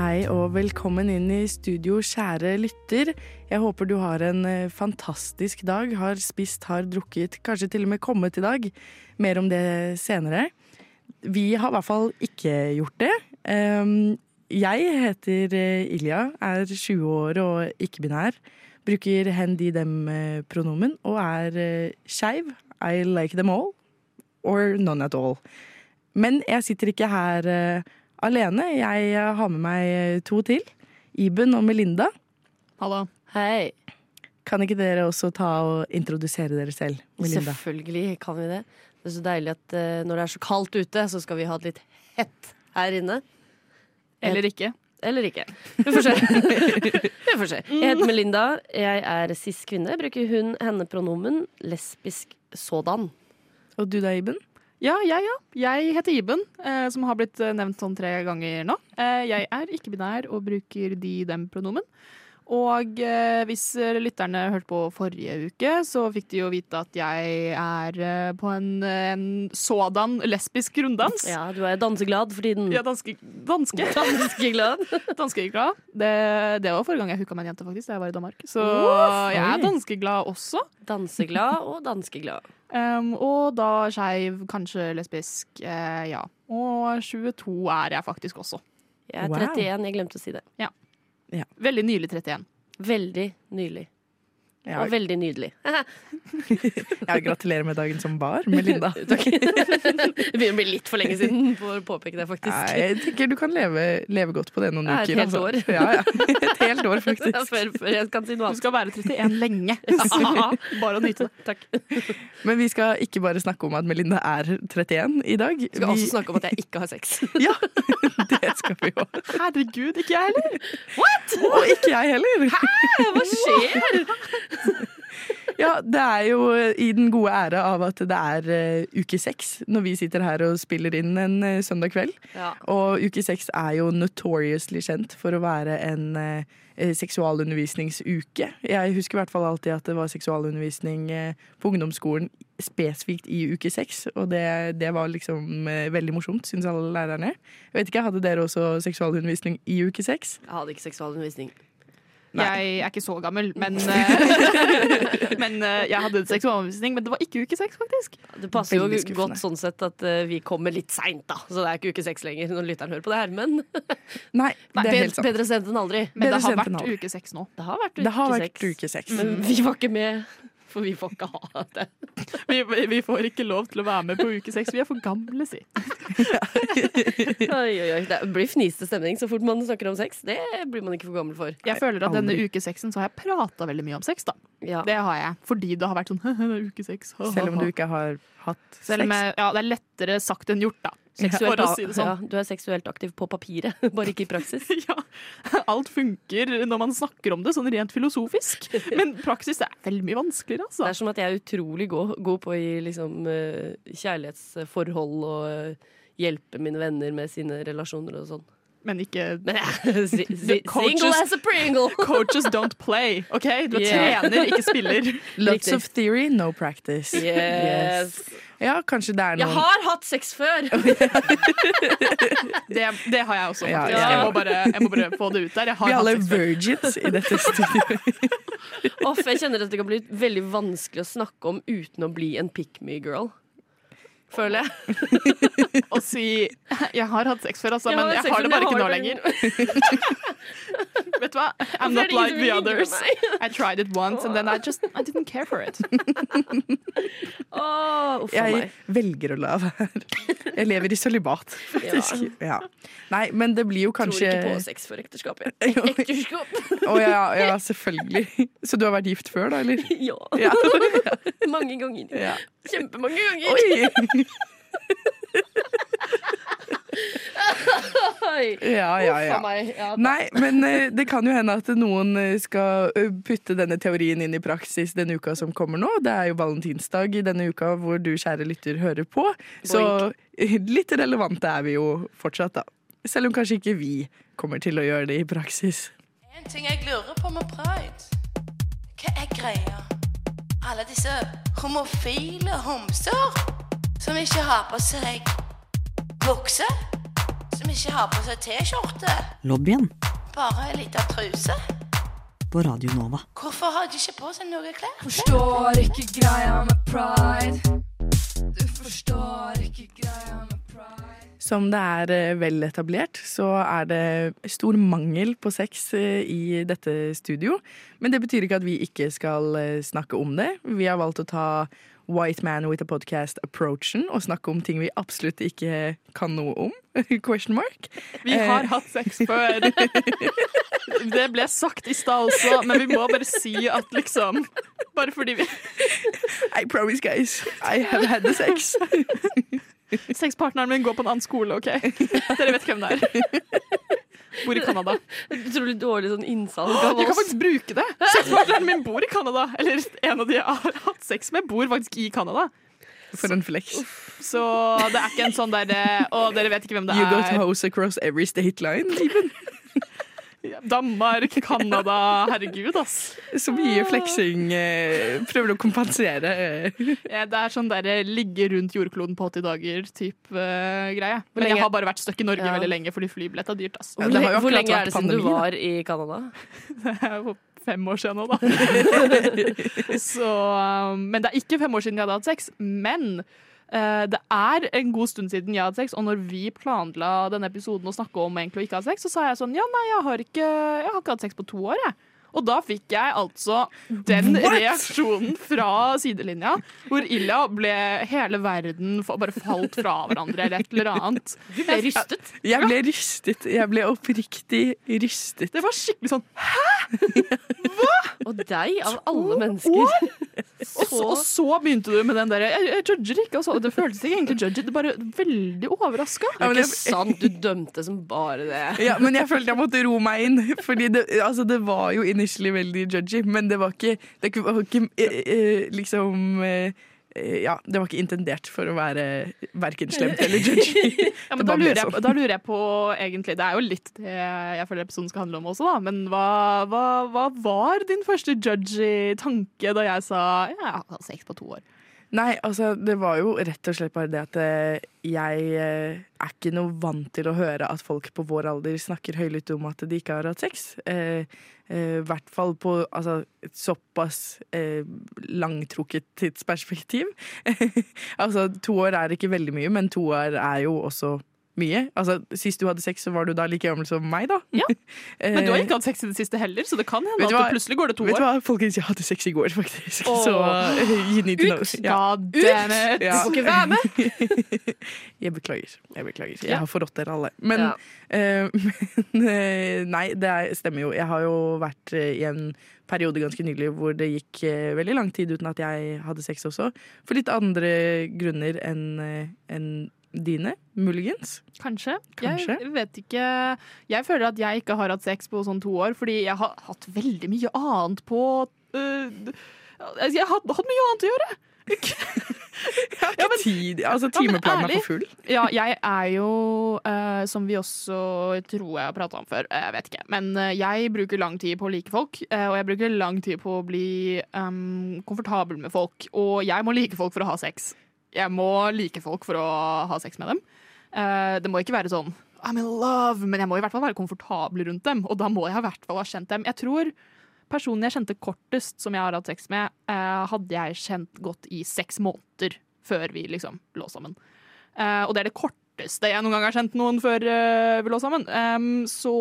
Hei og velkommen inn i studio, kjære lytter. Jeg håper du har en eh, fantastisk dag, har spist, har drukket, kanskje til og med kommet i dag. Mer om det senere. Vi har i hvert fall ikke gjort det. Um, jeg heter eh, Ilja, er 20 år og ikke-binær. Bruker hen, de, dem-pronomen og er skeiv. I like them all. Or none at all. Men jeg sitter ikke her eh, alene. Jeg eh, har med meg eh, to til. Iben og Melinda. Hallo. Hei. Kan ikke dere også ta og introdusere dere selv? Melinda? Selvfølgelig kan vi det. Det er så deilig at uh, når det er så kaldt ute, så skal vi ha det litt hett her inne. Eller ikke. Eller ikke. Vi får se. vi får se. Jeg heter Melinda. Jeg er cis-kvinne. Bruker hun, henne-pronomen. Lesbisk sådan. Og du da, Iben? Ja, jeg, ja. Jeg heter Iben, eh, som har blitt eh, nevnt sånn tre ganger nå. Eh, jeg er ikke-binær og bruker de-dem-pronomen. Og eh, hvis eh, lytterne hørte på forrige uke, så fikk de jo vite at jeg er eh, på en, en sådan lesbisk runddans. Ja, du er danseglad for tiden. Ja, danske, danske. Danskeglad. Danskeglad. Det, det var forrige gang jeg hooka med en jente, faktisk, da jeg var i Danmark. Så oh, jeg er danskeglad også. Danseglad og danskeglad. Um, og da skeiv, kanskje lesbisk. eh, ja. Og 22 er jeg faktisk også. Jeg er Wow. 31, jeg glemte å si det. Veldig nylig 31. Veldig nylig. Ja, Og veldig nydelig. ja, gratulerer med dagen som var, Melinda. Takk. Det begynner å bli litt for lenge siden, for å påpeke det, faktisk. Nei, jeg tenker du kan leve, leve godt på det noen uker. et helt år. Ja, ja. Et helt år, Ja, faktisk. før, før jeg kan si noe Du skal være 31 lenge. Bare å nyte det. Takk. Men vi skal ikke bare snakke om at Melinda er 31 i dag. Vi skal Vi- også snakke om at jeg ikke har sex. Ja, det skal vi jo. Herregud, ikke jeg heller! Og ikke jeg heller. Hva skjer? Ja, det er jo i den gode ære av at det er uh, uke seks når vi sitter her og spiller inn en uh, søndag kveld. Ja. Og uke seks er jo notoriously kjent for å være en eh, seksualundervisningsuke. Jeg husker i hvert fall alltid at det var seksualundervisning på ungdomsskolen spesifikt i uke seks, og det, det var liksom veldig morsomt, syns alle lærerne. Jeg vet ikke, Hadde dere også seksualundervisning i uke seks? Jeg hadde ikke seksualundervisning. Nei. Jeg er ikke så gammel, men, eh, men eh, jeg hadde seksualundervisning. Men det var ikke uke seks, faktisk. Det passer jo godt sånn sett at eh, vi kommer litt seint, da. Så det er ikke uke seks lenger når lytteren hører på det her. Men Nei, det er helt sant. bedre sent enn aldri. Men Bedre det har vært uke seks nå. Det har vært uke seks. Men vi var ikke med, for vi får ikke ha det. Vi, vi får ikke lov til å være med på uke seks. Vi er for gamle, si. Oi, oi, oi. Det blir fniste stemning så fort man snakker om sex. Det blir man ikke for gammel for. Jeg føler at denne uke 6 så har jeg prata veldig mye om sex, da. Ja. Det har jeg. Fordi det har vært sånn uke seks. Selv om du ikke har hatt Selv om sex. jeg, ja, det er lettere sagt enn gjort, da. Seksuelt, si sånn. ja, du er seksuelt aktiv på papiret, bare ikke i praksis. Ja, alt funker når man snakker om det, sånn rent filosofisk. Men praksis er veldig mye vanskeligere, Det altså. er som at jeg er utrolig god, god på gi liksom, eh, kjærlighetsforhold og eh, hjelpe mine venner med sine relasjoner og sånn. Men ikke single as a pringle! Coaches don't play, OK? Du er Yeah. trener, ikke spiller. Lots of theory, no practice. Yes. Ja, kanskje det er Jeg har hatt sex før! Det, det har jeg også, faktisk. ja. Jeg, må bare, jeg må bare få det ut der. Jeg Vi har er alle virgins i dette studioet. Off, jeg kjenner at det kan bli veldig vanskelig å snakke om uten å bli en pick me girl. Føler jeg. Og si Jeg har hatt sex før, altså, Jeg men jeg har det bare ikke nå lenger. Vet du hva? I'm not like the others. I tried it once, and then I just I didn't care for it. A Jeg velger å la være. Jeg lever i sølibat, faktisk. Ja. Nei, men det blir jo kanskje Tror ikke på sex for ekteskap. Ekteskap! Å ja, ja, selvfølgelig. Så du har vært gift før, da, eller? Ja. Ja. Mange ganger. ja. Kjempemange ganger. Oi! Oi! Ja, ja, Uff ja. a meg. Ja, Nei, men eh, det kan jo hende at noen eh, skal eh, putte denne teorien inn i praksis denne uka som kommer nå. Det er jo valentinsdag i denne uka hvor du, kjære lytter, hører på. Så eh, litt relevante er vi jo fortsatt, da. Selv om kanskje ikke vi kommer til å gjøre det i praksis. En ting jeg lurer på med pride. Hva er greia? Alle disse homofile homser som ikke har på seg bukse, som ikke har på seg T-skjorte, Lobbyen bare ei lita truse. på Radio Nova. Hvorfor har de ikke på seg noe klær? Forstår ikke greia med pride. Du forstår ikke greia med pride. Som det er eh, vel etablert, så er det stor mangel på sex eh, i dette studio. Men det betyr ikke at vi ikke skal eh, snakke om det. Vi har valgt å ta White Man with a Podcast-approachen og snakke om ting vi absolutt ikke kan noe om. Question mark. Vi har hatt sex før. Det ble sagt i stad også, men vi må bare si at liksom Bare fordi vi I promise, guys. I have had the sex. Sexpartneren min går på en annen skole, OK? Dere vet hvem det er. Bor i Canada. Utrolig dårlig sånn innsalg Jeg kan faktisk bruke det! Sexpartneren min bor i Canada. Eller en av de jeg har hatt sex med, bor faktisk i Canada. For en flex. Så det er ikke en sånn der Å, dere vet ikke hvem det er. You got to house across every state line. Even. Danmark, Canada. Herregud, ass. Så mye fleksing. eh, Prøver å kompensere. eh. Ja, Det er sånn der ligge rundt jordkloden på 80 dager-type greie. Men lenge- jeg har bare vært stuck i Norge Ja. veldig lenge fordi flybillett er dyrt. ass. Ja, Hvor, det har jo hvor lenge vært er det siden du var i Canada? Det er fem år siden nå, da. Så, um, men det er ikke fem år siden jeg hadde hatt sex. Men eh, det er en god stund siden jeg hadde sex, og når vi planla denne episoden å snakke om egentlig å ikke ha sex, så sa jeg sånn ja, nei, jeg har ikke, jeg har ikke hatt sex på to år, jeg. Og da fikk jeg altså den What? reaksjonen fra sidelinja, hvor Ilja ble hele verden bare falt fra hverandre eller et eller annet. Du ble rystet. Jeg ble rystet. Jeg ble oppriktig rystet. Det var skikkelig sånn Hæ?! Hva?! Og deg, av alle mennesker. Og så, og så begynte du med den der Jeg, jeg judger ikke. Altså. Det føltes ikke egentlig judget, Det bare veldig overraska. Det er Ikke jeg- sant, du dømte som bare det. Ja, men jeg følte jeg måtte ro meg inn. Fordi det, altså, det var jo initially veldig judgy, men det var ikke, det var ikke eh, eh, liksom eh, eh, Ja, det var ikke intendert for å være verken slemt eller judgy. Ja, men da, lurer jeg, sånn. da lurer jeg på egentlig Det er jo litt det jeg føler episoden skal handle om også, da. Men hva, hva, hva var din første judgy tanke da jeg sa ja, jeg har sex på to år? Nei, altså, det var jo rett og slett bare det at eh, jeg eh, er ikke noe vant til å høre at folk på vår alder snakker høylytt om at de ikke har hatt sex. I eh, hvert fall på altså, et såpass eh, langtrukket tidsperspektiv. altså, to år er ikke veldig mye, men to år er jo også mye. Altså, Sist du hadde sex, så var du da like gammel som meg, da. Ja. Eh, Men du har ikke hatt sex i det siste heller, så det kan hende at du plutselig går det to Vet du hva, folkens, jeg hadde sex i går, faktisk. Åh. Så uh, you need to know. Ja. God! Ja. Du får ikke være med. Jeg beklager. Jeg beklager. Jeg har forrådt dere alle. Men, Ja. uh, men Nei, det er, stemmer jo. Jeg har jo vært i en periode ganske nylig hvor det gikk eh, veldig lang tid uten at jeg hadde sex også. For litt andre grunner enn enn dine, muligens. Kanskje. Kanskje. Jeg vet ikke. Jeg føler at jeg ikke har hatt sex på sånn to år, fordi jeg har hatt veldig mye annet på øh, Jeg har hatt, hatt mye annet å gjøre. Jeg har ikke tid. Altså, Ja, timeplanen er for full. Ja, jeg er jo, uh, som vi også tror jeg har prata om før, jeg vet ikke, men uh, jeg bruker lang tid på å like folk, Uh, og jeg bruker lang tid på å bli um, komfortabel med folk, og jeg må like folk for å ha sex. Jeg må like folk for å ha sex med dem. Eh, det må ikke være sånn I'm in love, men jeg må i hvert fall være komfortabel rundt dem, og da må jeg i hvert fall ha kjent dem. Jeg tror personen jeg kjente kortest som jeg har hatt sex med, eh, hadde jeg kjent godt i seks måneder før vi liksom lå sammen. Eh, og det er det korteste jeg noen gang har kjent noen før uh, vi lå sammen. Um, så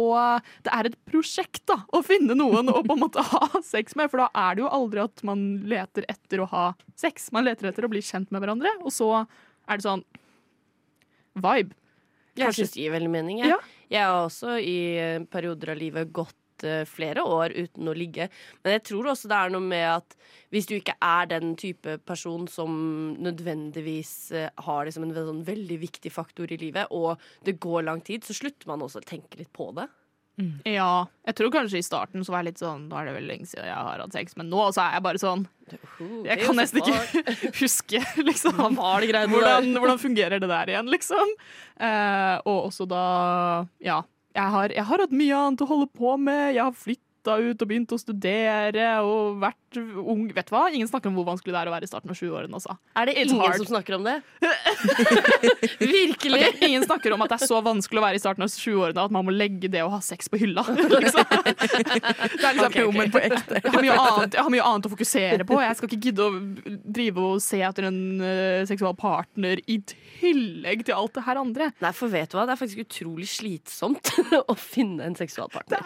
det er et prosjekt da, å finne noen å på en måte ha sex med, for da er det jo aldri at man leter etter å ha sex. Man leter etter å bli kjent med hverandre, og så er det sånn vibe. Jeg syns det gir veldig mening. Jeg. Ja. jeg har også i perioder av livet gått gått eh, flere år uten å ligge. Men jeg tror også det er noe med at hvis du ikke er den type person som nødvendigvis eh, har liksom en sånn veldig viktig faktor i livet, og det går lang tid, så slutter man også å tenke litt på det. Ja, jeg tror kanskje i starten så var jeg litt sånn Nå er det veldig lenge siden jeg har hatt sex, men nå så er jeg bare sånn Jeg kan nesten ikke huske, liksom. Det Hvordan, hvordan fungerer det der igjen, liksom? Eh, og også da Ja. Jeg har, jeg har hatt mye annet å holde på med. Jeg har flytta ut og begynt å studere og vært ung. Vet du hva? Ingen snakker om hvor vanskelig det er å være i starten av 20-årene. Altså. Er det It's ingen hard. som snakker om det? Virkelig? Okay, ingen snakker om at det er så vanskelig å være i starten av 20-årene at man må legge det å ha sex på hylla. Liksom. Det er liksom, okay, okay. På ekte. Jeg har, annet, jeg har mye annet å fokusere på. Jeg skal ikke gidde å drive og se etter en uh, seksual partner i tillegg til alt det her andre. Nei, for vet du hva? Det er faktisk utrolig slitsomt å finne en seksualpartner.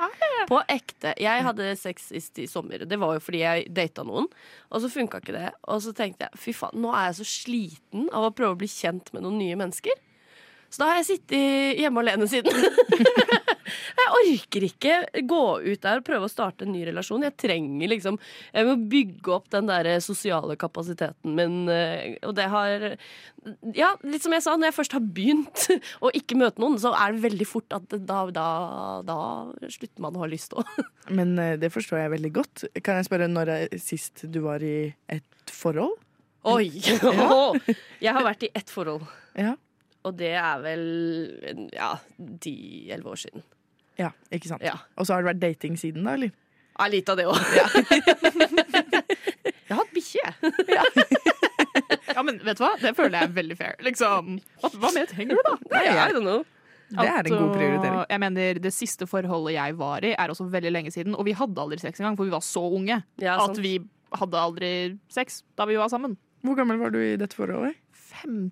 På ekte. Jeg hadde sex sist i sommer. Det var jo fordi jeg data noen, og så funka ikke det. Og så tenkte jeg fy faen, nå er jeg så sliten av å prøve å bli kjent med noen nye mennesker. Så da har jeg sittet hjemme alene siden. jeg orker ikke gå ut der og prøve å starte en ny relasjon. Jeg trenger liksom Jeg må bygge opp den der sosiale kapasiteten min. eh, Og det har Ja, litt som jeg sa, når jeg først har begynt å ikke møte noen, så er det veldig fort at da, da, da slutter man å ha lyst òg. Men eh, det forstår jeg veldig godt. Kan jeg spørre når sist du var i et forhold? Oi! Jeg har vært i ett forhold. Ja. Og det er vel ja, ti-elleve år siden. Ja, ikke sant? Ja. Og så har det vært dating siden, da, eller? Ja, litt av det òg. jeg har hatt bikkje, jeg. Ja, men vet du hva? Det føler jeg er veldig fair. Liksom, hva, hva mer trenger du, da? Nei, I don't know. Det er en god prioritering. uh, Jeg mener, Det siste forholdet jeg var i, er også veldig lenge siden. Og vi hadde aldri sex engang, for vi var så unge. Ja, at vi hadde aldri sex da vi var sammen. Hvor gammel var du i dette forholdet? 15?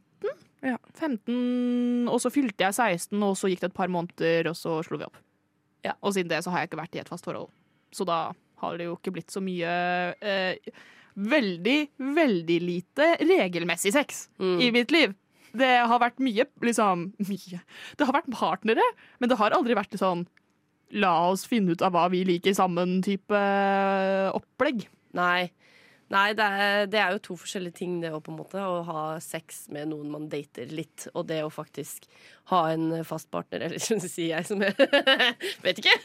Ja. 15, og så fylte jeg 16, og så gikk det et par måneder, og så slo vi opp. Ja. Og siden det så har jeg ikke vært i et fast forhold. Så da har det jo ikke blitt så mye eh, Veldig, veldig lite regelmessig sex Mm. i mitt liv. Det har vært mye, liksom Mye. Det har vært partnere, men det har aldri vært sånn La oss finne ut av hva vi liker sammen-type opplegg. Nei. Nei, det er, det er jo to forskjellige ting, det å på en måte å ha sex med noen man dater litt, og det å faktisk ha en fast partner, eller sier jeg som jeg Vet ikke.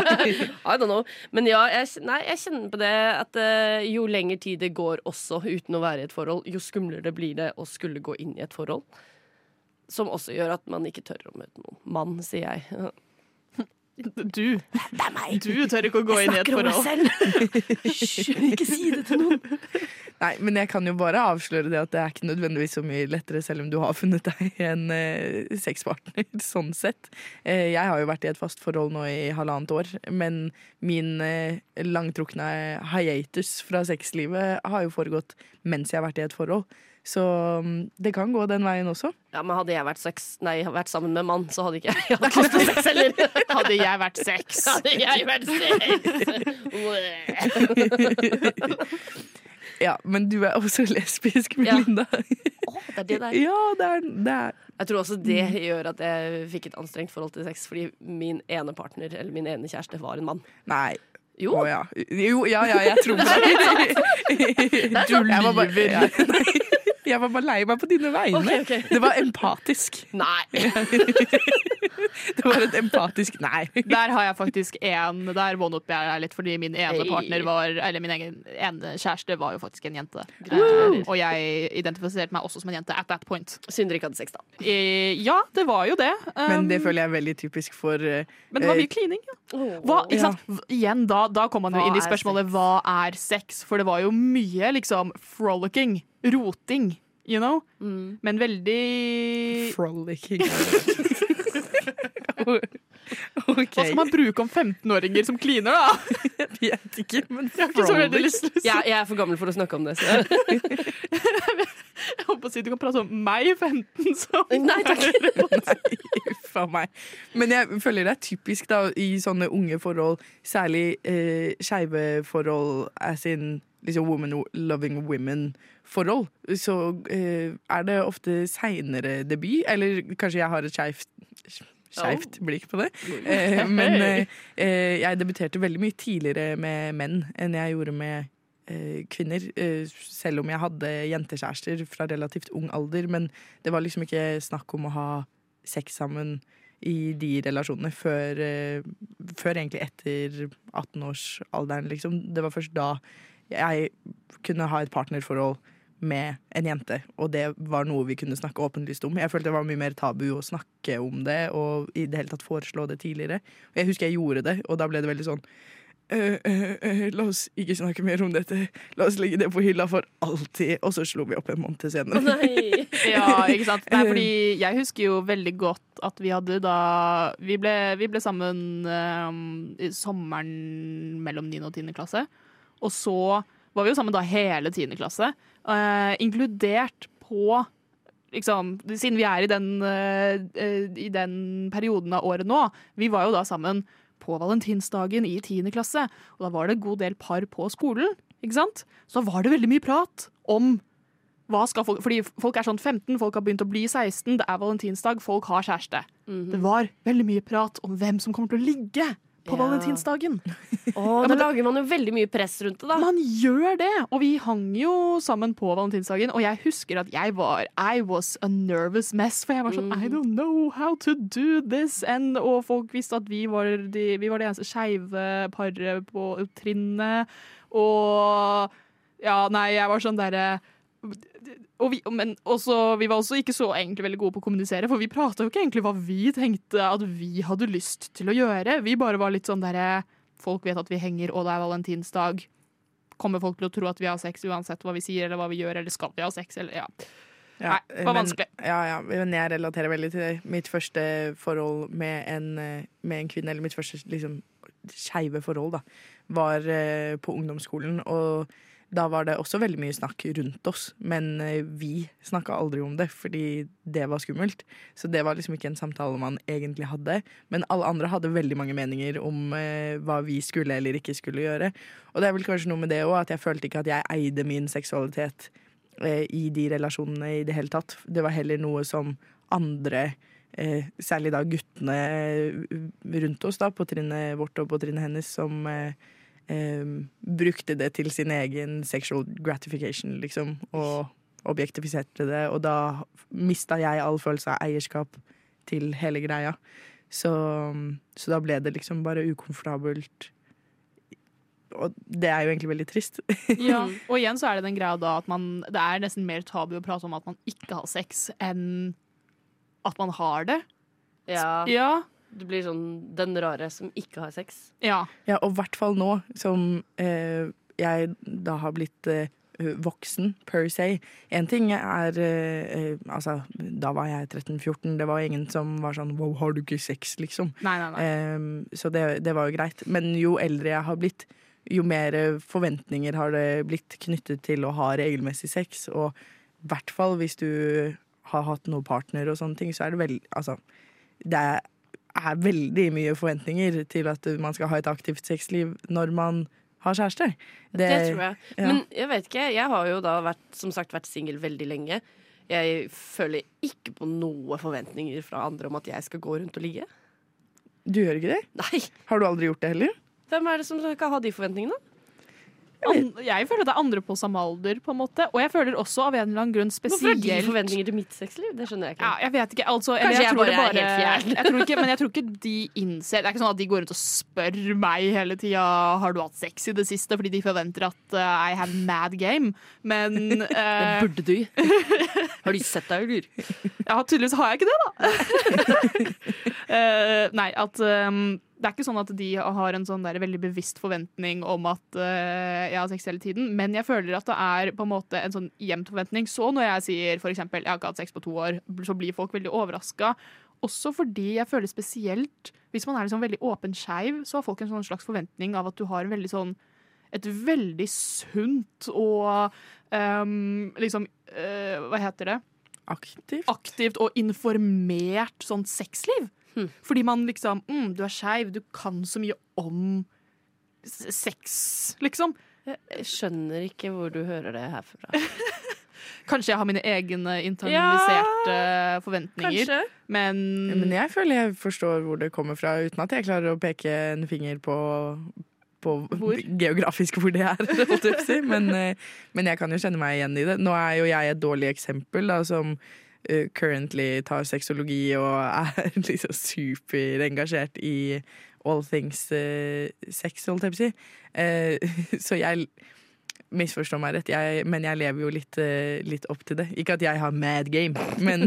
I don't know. Men ja, jeg, nei, jeg kjenner på det at uh, jo lengre tid det går også uten å være i et forhold, jo skumlere blir det å skulle gå inn i et forhold. Som også gjør at man ikke tør å møte noen mann, sier jeg. Du, du tør ikke å gå inn i et forhold. Hysj, ikke si det til noen. Nei, men jeg kan jo bare avsløre det at det er ikke nødvendigvis så mye lettere selv om du har funnet deg en eh, sexpartner, sånn sett. Eh, jeg har jo vært i et fast forhold nå i halvannet år, men min eh, langtrukne hiatus fra sexlivet har jo foregått mens jeg har vært i et forhold. Så mm, det kan gå den veien også. Ja, men hadde jeg vært, sex, nei, vært sammen med mann, så hadde ikke jeg hatt lyst sex heller. Hadde jeg vært sex. Hadde jeg vært sex. Ja, Men du er også lesbisk, Ja. Melinda. Å, det er det der. Ja, det er, det er Jeg tror også det gjør at jeg fikk et anstrengt forhold til sex, fordi min ene partner, eller min ene kjæreste, var en mann. Nei. Jo, Oh, ja. Jo, ja, ja, jeg tror på deg. Du jeg lyver. ja, jeg var bare lei meg på dine vegne. Okay, okay. Det var empatisk. nei. Det var et empatisk nei. Der har jeg faktisk en Der one-up jeg litt, fordi min ene partner var Eller min egen ene kjæreste var jo faktisk en jente. Gratulerer. Og jeg identifiserte meg også som en jente at that point. Synder ikke hadde sex, da. Ja, det var jo det. Men Um, det føler jeg er veldig typisk for uh, men det var eh, mye klining. Ja. Hva, ikke Ja. sant? Igjen, da, da kom man jo inn i spørsmålet hva er sex? For det var jo mye liksom frolicking, roting, you know? Mm. Men veldig Frolicking. okay. Hva skal man bruke om 15-åringer som kliner, da? Jeg vet ikke, men Jeg har ikke så veldig lyst til å si Jeg, jeg er for gammel for å snakke om det. Så. Jeg holdt på å si du kan prate om meg 15 som Nei takk. Nei, meg. Men jeg føler det er typisk da i sånne unge forhold, særlig eh, skeive forhold, as in liksom woman loving women-forhold, så eh, er det ofte seinere debut. Eller kanskje jeg har et skeivt skeivt blikk på det. Eh, men eh, eh, jeg debuterte veldig mye tidligere med menn enn jeg gjorde med kvinner. Selv om jeg hadde jentekjærester fra relativt ung alder. Men det var liksom ikke snakk om å ha sex sammen i de relasjonene før, før egentlig etter 18-årsalderen, liksom. Det var først da jeg kunne ha et partnerforhold med en jente, og det var noe vi kunne snakke åpenlyst om. Jeg følte det var mye mer tabu å snakke om det, og i det hele tatt foreslå det tidligere. Og jeg husker jeg gjorde det, og da ble det veldig sånn «Øh, øh, øh, La oss ikke snakke mer om dette. La oss legge det på hylla for alltid. Og så slo vi opp en måned senere. Nei. Ja, ikke sant? Nei, fordi jeg husker jo veldig godt at vi hadde da Vi ble, vi ble sammen um, i sommeren mellom 9. og 10. klasse. Og så var vi jo sammen da hele 10. klasse, uh, inkludert på Liksom, siden vi er i den, uh, i den perioden av året nå. Vi var jo da sammen på valentinsdagen i 10. klasse, og da var det en god del par på skolen. Ikke sant? Så da var det veldig mye prat om hva skal folk, fordi folk er sånn 15, folk har begynt å bli 16, det er valentinsdag, folk har kjæreste. Det var veldig mye prat om hvem som kommer til å ligge på Ja. valentinsdagen. Å, da lager man jo veldig mye press rundt det, da. Man gjør det! Og vi hang jo sammen på valentinsdagen, og jeg husker at jeg var I was a nervous mess, for jeg var sånn I don't know how to do this. And, og folk visste at vi var de, vi var det eneste skeive paret på trinnet. Og ja, nei, jeg var sånn derre og vi, men også, vi var også ikke så egentlig veldig gode på å kommunisere, for vi prata jo ikke egentlig hva vi tenkte at vi hadde lyst til å gjøre. Vi bare var litt sånn derre Folk vet at vi henger, og det er valentinsdag. Kommer folk til å tro at vi har sex uansett hva vi sier eller hva vi gjør, eller skal vi ha sex? Eller, ja. Nei, det var men- vanskelig. Ja, ja, men jeg relaterer veldig til det. Mitt første forhold med en, med en kvinne, eller mitt første liksom, skeive forhold, da, var eh, på ungdomsskolen. Og da var det også veldig mye snakk rundt oss, men eh, vi snakka aldri om det fordi det var skummelt. Så det var liksom ikke en samtale man egentlig hadde. Men alle andre hadde veldig mange meninger om eh, hva vi skulle eller ikke skulle gjøre. Og det er vel kanskje noe med det òg, at jeg følte ikke at jeg eide min seksualitet eh, i de relasjonene i det hele tatt. Det var heller noe som andre, eh, særlig da guttene eh, rundt oss da, på trinnet vårt og på trinnet hennes, som eh, brukte det til sin egen sexual gratification, liksom, og objektifiserte det. Og da mista jeg all følelse av eierskap til hele greia. Så, så da ble det liksom bare ukomfortabelt. Og det er jo egentlig veldig trist. Ja. Og igjen så er det den greia da at man, det er nesten mer tabu å prate om at man ikke har sex, enn at man har det. Ja, Ja. Du blir sånn den rare som ikke har sex. ja. Ja, og i hvert fall nå som eh, jeg da har blitt eh, voksen, per se. En ting er eh, eh, Altså, da var jeg 13-14. Det var ingen som var sånn wow, har du ikke sex, liksom. Nei, nei, nei. Eh, så det, det var jo greit. Men jo eldre jeg har blitt, jo mer forventninger har det blitt knyttet til å ha regelmessig sex. Og i hvert fall hvis du har hatt noen partner og sånne ting, så er det vel Altså, det er, er veldig mye forventninger til at man skal ha et aktivt sexliv når man har kjæreste. Det, tror jeg. ja. Men jeg vet ikke. Jeg har jo da vært, som sagt vært singel veldig lenge. Jeg føler ikke på noe forventninger fra andre om at jeg skal gå rundt og ligge. Du gjør ikke det? Nei! Har du aldri gjort det heller? Hvem er det som skal ha de forventningene? An jeg føler det er andre på samme alder, på en måte. Og jeg føler også av en eller annen grunn Hvorfor spesielt har de forventninger til mitt sexliv? Det skjønner jeg ikke. Ja, jeg vet ikke. Altså, Kanskje jeg tror bare det er helt fjern. jeg tror ikke, men jeg tror ikke de innser Det er ikke sånn at de går rundt og spør meg hele tida Har du hatt sex i det siste, fordi de forventer at uh, I have mad game. Men Det uh, burde du. Har de sett deg, eller? ja, tydeligvis har jeg ikke det, da. uh, nei, at um, det er ikke sånn at de har en sånn der veldig bevisst forventning om at uh, jeg har sex hele tiden, men jeg føler at det er på en måte en sånn jevnt forventning. Så når jeg sier f.eks. jeg har ikke hatt sex på to år, så blir folk veldig overraska. Også fordi jeg føler spesielt hvis man er liksom veldig åpen skeiv, så har folk en sånn slags forventning av at du har veldig sånn et veldig sunt og um, liksom uh, Hva heter det? Aktivt? aktivt og informert sånn sexliv. Hm. Fordi man liksom mm, Du er skeiv, du kan så mye om sex, liksom. Jeg skjønner ikke hvor du hører det herfra. Kanskje jeg har mine egne internaliserte forventninger, Kanskje. men, Men jeg føler jeg forstår hvor det kommer fra, uten at jeg klarer å peke en finger på, på Hvor? geografisk hvor det er. Men, eh, men jeg kan jo kjenne meg igjen i det. Nå er jo jeg et dårlig eksempel da, som currently tar sexologi og er liksom superengasjert i all things uh, sex, holdt jeg på å si. Eh, så jeg Misforstå meg rett, jeg, men jeg lever jo litt, eh, litt opp til det. Ikke at jeg har mad game, men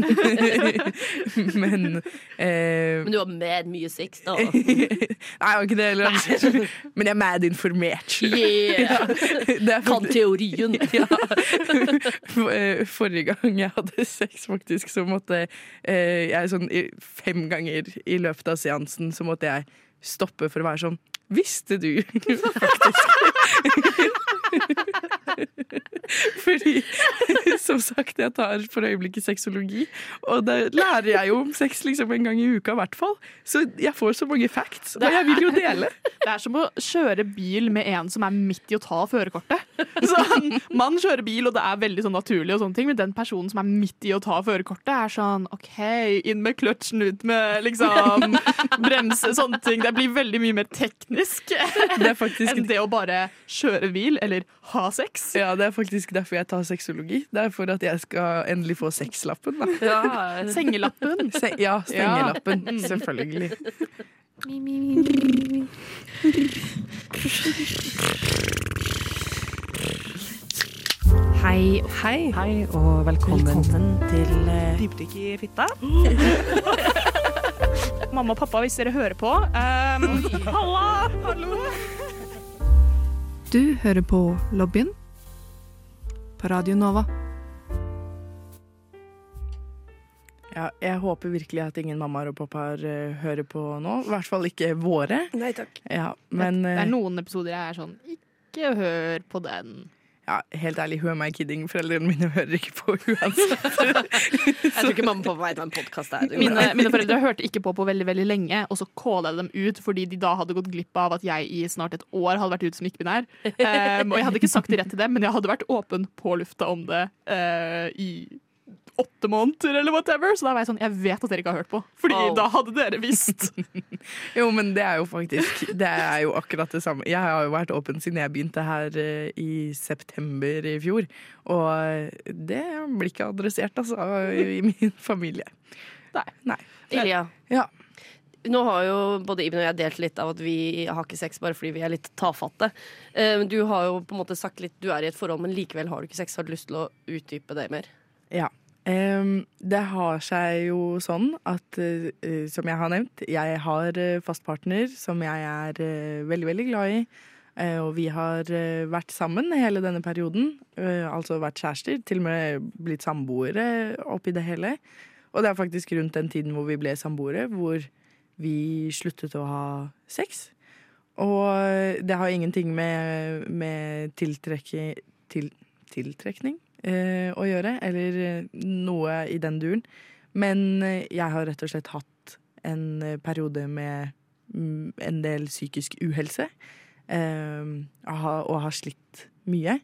Men eh, Men du har med mye sex, da. Nei, jeg har ikke det heller. Men jeg er mad informert. Yeah! Kan teorien. ja. Eh, Forrige gang jeg hadde sex, faktisk, så måtte eh, jeg sånn fem ganger i løpet av seansen så måtte jeg stoppe for å være sånn Visste du faktisk Fordi, som sagt, jeg tar for øyeblikket sexologi, og da lærer jeg jo om sex liksom en gang i uka i hvert fall. Så jeg får så mange facts, og jeg vil jo dele. det er som å kjøre bil med en som er midt i å ta førerkortet. Sånn, man kjører bil, og det er veldig sånn naturlig, og sånne ting, men den personen som er midt i å ta førerkortet, er sånn OK, inn med kløtsjen, ut med liksom bremse, sånne ting. Det blir veldig mye mer teknisk Det enn det å bare kjøre bil eller ha sex. Ja, det er faktisk derfor jeg tar sexologi. Det er for at jeg skal endelig få sexlappen. Da. Ja. Sengelappen. Se ja, stengelappen. Selvfølgelig. Hei, hei. Hei og velkommen. Velkommen til uh... Dypdykk i fitta. Mamma og pappa, hvis dere hører på um, Halla! Hallo! Du hører på Lobbyen på Radio Nova. Ja, jeg håper virkelig at ingen mammaer og pappaer eh, hører på nå. I hvert fall ikke våre. Nei takk. Ja, men det eh, er noen episoder jeg er sånn Ikke hør på den. ja, helt ærlig, who am I kidding? Foreldrene mine hører ikke på uansett. Jeg tror ikke mamma og pappa vet hva en podkast er. Mine, mine foreldre hørte ikke på på veldig veldig lenge, og så calla jeg dem ut fordi de da hadde gått glipp av at jeg i snart et år hadde vært ute som ikke-binær. Um, og jeg hadde ikke sagt det rett til dem, men jeg hadde vært åpen på lufta om det uh, i åtte måneder eller whatever. Så da var jeg sånn Jeg vet at dere ikke har hørt på, Fordi Oh. da hadde dere visst. Jo, men det er jo faktisk Det er jo akkurat det samme. Jeg har jo vært åpen siden jeg begynte her eh, i september i fjor. Og eh, det blir ikke adressert, altså, i min familie. Nei. Nei. Ilja. Ja. Nå har jo både Ibn og jeg delt litt av at vi har ikke sex bare fordi vi er litt tafatte. Eh, Du har jo på en måte sagt litt Du er i et forhold, men likevel har du ikke sex. Har du lyst til å utdype det mer? Ja. Det har seg jo sånn at, eh, som jeg har nevnt, jeg har eh, fast partner som jeg er eh, veldig, veldig glad i. Og vi har vært sammen hele denne perioden. altså vært kjærester, til og med blitt samboere oppi det hele. Og det er faktisk rundt den tiden hvor vi ble samboere, hvor vi sluttet å ha sex. Og det har ingenting med, med tiltrekke, til, tiltrekning eh, å gjøre, eller eh, noe i den duren. Men eh, jeg har rett og slett hatt en eh, periode med mm, en del psykisk uhelse. Eh, og har- slitt mye.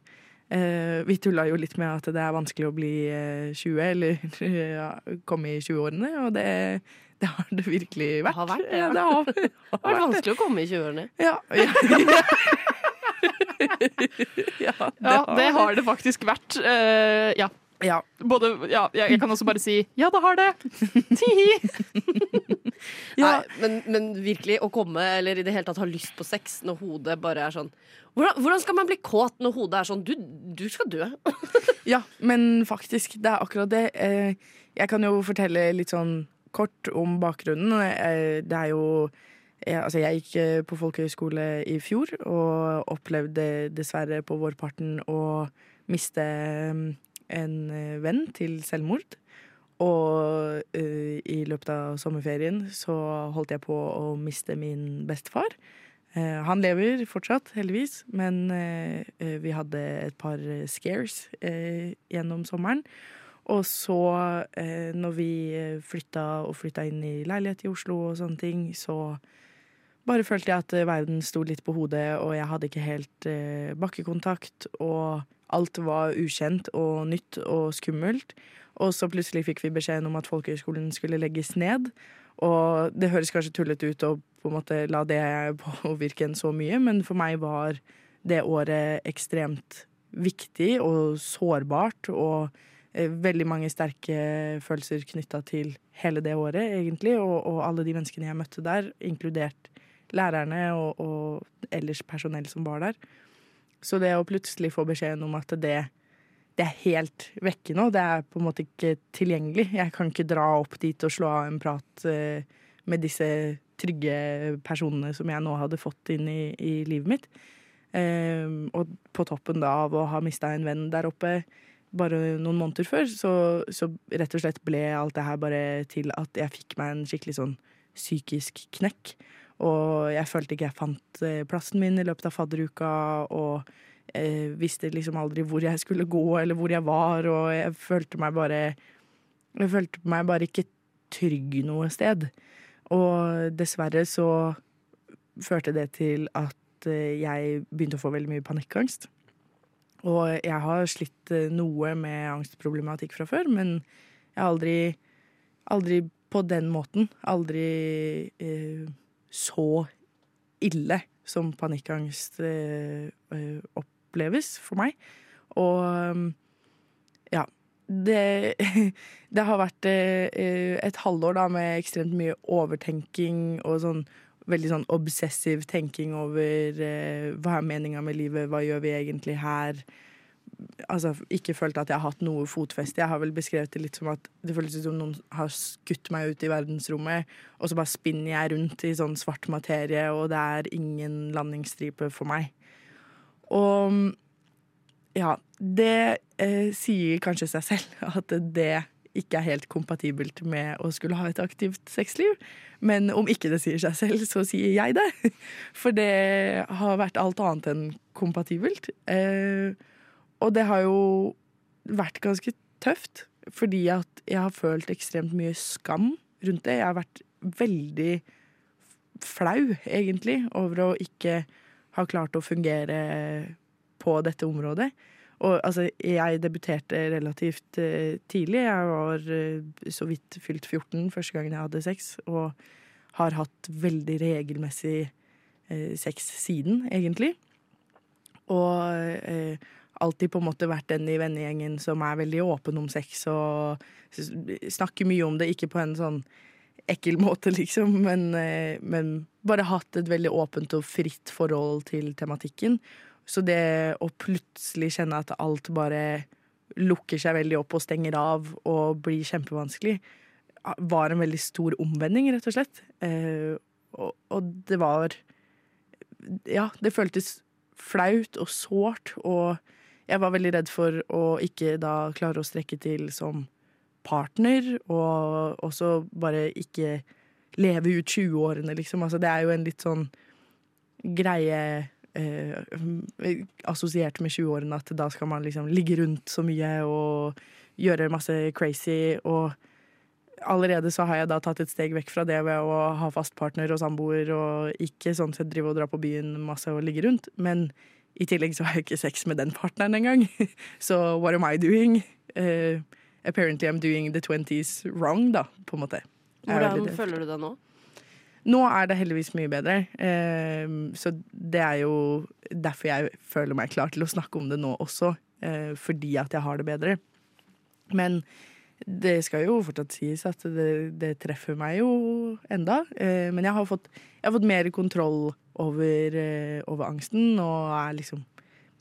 Eh, vi tulla jo litt med at det er vanskelig å bli eh, 20, eller ja, komme i 20-årene, og det, det har det virkelig vært. Det har vært det, ja. det har, Det har vært vanskelig å komme i 20-årene. Ja, ja. ja, Ja, det har det faktisk vært. Uh, ja. Ja. Både, ja, jeg, jeg kan også bare si ja, det har det. Tihi. Ja. Nei, men, men virkelig å komme, eller i det hele tatt ha lyst på sex når hodet bare er sånn Hvordan, hvordan skal man bli kåt når hodet er sånn Du, du skal dø. Ja, men faktisk, det er akkurat det. Eh, Jeg kan jo fortelle litt sånn kort om bakgrunnen. Eh, Det er jo jeg, altså jeg gikk eh, på folkehøyskole i fjor og opplevde dessverre på vårparten å miste eh, en eh, venn til selvmord. Og uh, i løpet av sommerferien så holdt jeg på å miste min bestefar. Uh, han lever fortsatt, heldigvis, men eh, vi hadde et par scares gjennom sommeren. Og så, når vi flytta og flytta inn i leilighet i Oslo og sånne ting, så bare følte jeg at eh, verden sto litt på hodet, og jeg hadde ikke helt eh, bakkekontakt. Og alt var ukjent og nytt og skummelt. Og så plutselig fikk vi beskjeden om at folkehøyskolen skulle legges ned. Og det høres kanskje tullete ut å på en måte la det påvirke en så mye, men for meg var det året ekstremt viktig og sårbart. Og eh, veldig mange sterke følelser knytta til hele det året, egentlig. Og, og, alle de menneskene jeg møtte der, inkludert lærerne og, og ellers personell som var der. Så det å plutselig få beskjeden om at det, det er helt vekke nå, det er på en måte ikke tilgjengelig. Jeg kan ikke dra opp dit og slå av en prat eh, med disse trygge personene som jeg nå hadde fått inn i, i livet mitt. Eh, og på toppen da av å ha mista en venn der oppe bare noen måneder før, så, så, rett og slett ble alt det her bare til at jeg fikk meg en skikkelig sånn psykisk knekk. Og jeg følte ikke jeg fant eh, plassen min i løpet av fadderuka, og eh, visste liksom aldri hvor jeg skulle gå eller hvor jeg var, og jeg følte meg bare Jeg følte meg bare ikke trygg noe sted. Og dessverre så førte det til at eh, jeg begynte å få veldig mye panikkangst. Og jeg har slitt eh, noe med angstproblematikk fra før, men jeg har aldri, aldri på den måten. Aldri eh, så ille som panikkangst eh, eh, oppleves for meg. Og um, ja. Det, det har vært eh, et halvår da med ekstremt mye overtenking og sånn veldig sånn obsessiv tenking over hva er meninga med livet, hva gjør vi egentlig her? Altså, ikke følt at jeg har hatt noe fotfeste. Jeg har vel beskrevet det litt som at det føles som noen har skutt meg ut i verdensrommet, og så bare spinner jeg rundt i sånn svart materie, og det er ingen landingsstripe for meg. Og ja, det eh, sier kanskje seg selv at det ikke er helt kompatibelt med å skulle ha et aktivt sexliv. Men om ikke det sier seg selv, så sier jeg det. For det har vært alt annet enn kompatibelt. Eh, og det har jo vært ganske tøft, fordi at jeg har følt ekstremt mye skam rundt det. Jeg har vært veldig flau, egentlig, over å ikke ha klart å fungere på dette området. Og altså, jeg debuterte relativt uh, tidlig. Jeg var uh, så vidt fylt 14 første gangen jeg hadde sex, og har hatt veldig regelmessig uh, sex siden, egentlig. Og alltid på en måte vært den i vennegjengen som er veldig åpen om sex og snakker mye om det, ikke på en sånn ekkel måte, liksom, men, men bare hatt et veldig åpent og fritt forhold til tematikken. Så det å plutselig kjenne at alt bare lukker seg veldig opp og stenger av og blir kjempevanskelig, var en veldig stor omvending, rett og slett. Eh, og, og, det var Ja, det føltes flaut og sårt, og jeg var veldig redd for å ikke da klare å strekke til som partner, og også bare ikke leve ut 20-årene, liksom. Altså, det er jo en litt sånn greie eh, assosiert med 20-årene at da skal man liksom ligge rundt så mye og gjøre masse crazy. Og allerede så har jeg da tatt et steg vekk fra det ved å ha fast partner og samboer og ikke sånn sett drive og dra på byen masse og ligge rundt. Men i tillegg så har jeg ikke sex med den partneren engang. Så what am I doing? Uh, apparently I'm doing the 20s wrong, da, på en måte. Hvordan føler du deg nå? Nå er det heldigvis mye bedre, Uh, så det er jo derfor jeg føler meg klar til å snakke om det nå også, Uh, fordi at jeg har det bedre. Men det skal jo fortsatt sies at det, det treffer meg jo enda. Men jeg har, fått, jeg har fått, mer kontroll over, eh, over, angsten og er liksom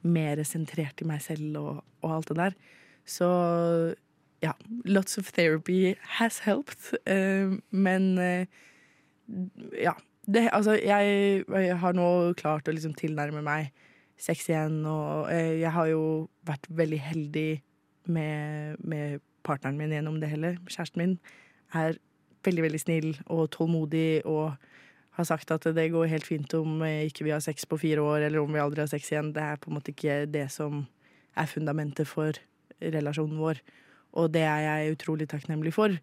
mer sentrert i meg selv og, og, alt det der. Så ja, lots of therapy has helped. Uh, men uh, ja. Det, altså, jeg, jeg, har nå klart å liksom tilnærme meg sex igjen, og uh, jeg har jo vært veldig heldig med, med partneren min gjennom det hele. Kjæresten min er veldig, veldig snill og tålmodig og har sagt at det går helt fint om ikke vi har sex på fire år, eller om vi aldri har sex igjen. Det er på en måte ikke det som er fundamentet for relasjonen vår. Og det er jeg utrolig takknemlig for.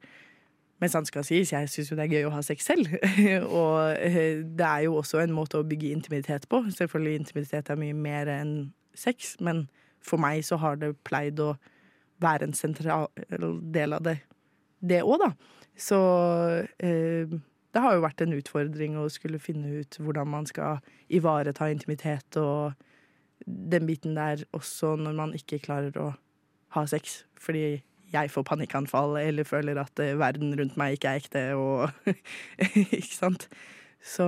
Men sant skal sies, jeg syns jo det er gøy å ha sex selv. og eh, det er jo også en måte å bygge intimitet på. Selvfølgelig intimitet er mye mer enn sex, men for meg så har det pleid å være en sentral del av det, det òg, da. Så eh, det har jo vært en utfordring å skulle finne ut hvordan man skal ivareta intimitet og den biten der også når man ikke klarer å ha sex. Fordi jeg får panikkanfall eller føler at eh, verden rundt meg ikke er ekte og Ikke sant? Så